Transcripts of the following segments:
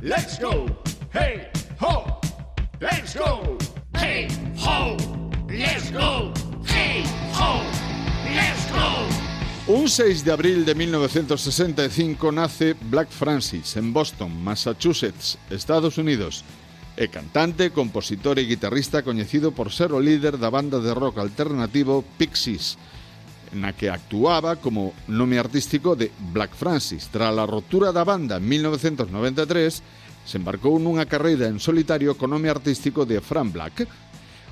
Let's go, hey ho. Let's go, hey ho. Let's go, hey ho. Let's go. Un 6 de abril de 1965 nace Black Francis en Boston, Massachusetts, Estados Unidos. É cantante, compositor e guitarrista coñecido por ser o líder da banda de rock alternativo Pixies na que actuaba como nome artístico de Black Francis. Tras a rotura da banda en 1993, se embarcou nunha carreira en solitario co nome artístico de Fran Black.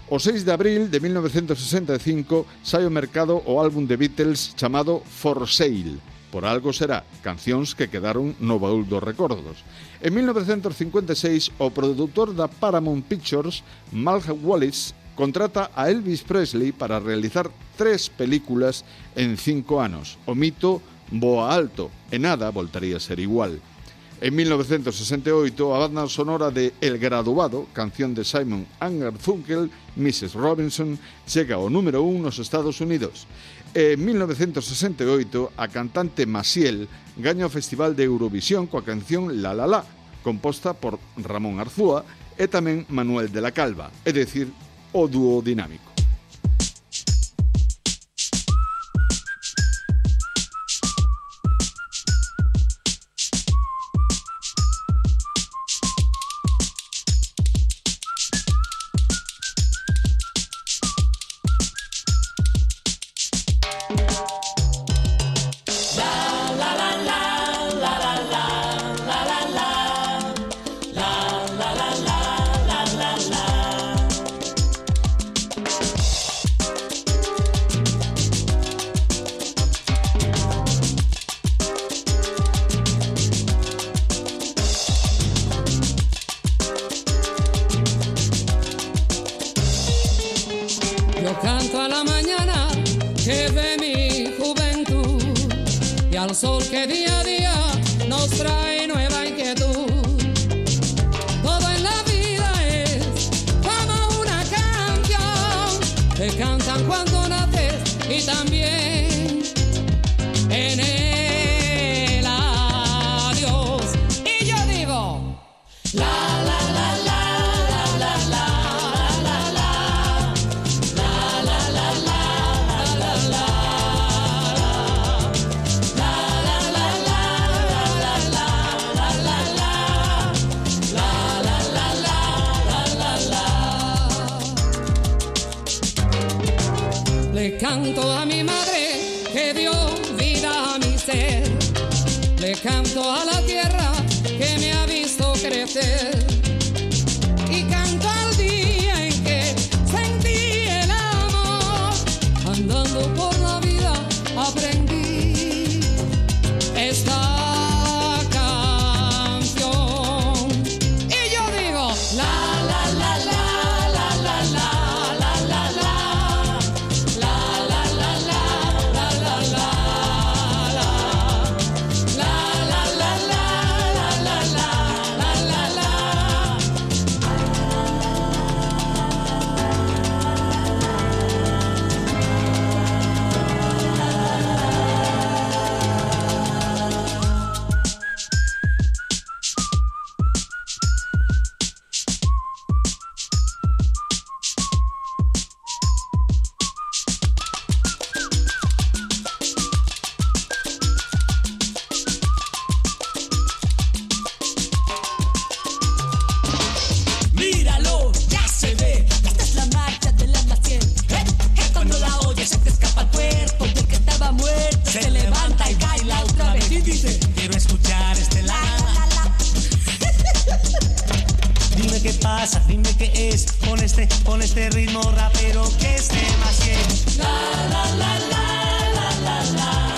O 6 de abril de 1965 sai ao mercado o álbum de Beatles chamado For Sale. Por algo será, cancións que quedaron no baúl dos recordos. En 1956, o produtor da Paramount Pictures, Mal Wallace, contrata a Elvis Presley para realizar tres películas en cinco anos. O mito voa alto e nada voltaría a ser igual. En 1968, a banda sonora de El Graduado, canción de Simon Garfunkel, Mrs. Robinson, chega ao número 1 nos Estados Unidos. En 1968, a cantante Maciel gaña o Festival de Eurovisión coa canción La La La, composta por Ramón Arzúa e tamén Manuel de la Calva, é dicir, o duodinámico. Yo canto a la mañana que ve mi juventud y al sol que día a día nos trae nueva inquietud. Todo en la vida es como una canción. Te cantan cuando naces y también en el Le canto a mi madre que dio vida a mi ser. Le canto a la tierra que me ha visto crecer. pasa? Dime qué es con este, con este ritmo rapero que es demasiado. La la la la la la la.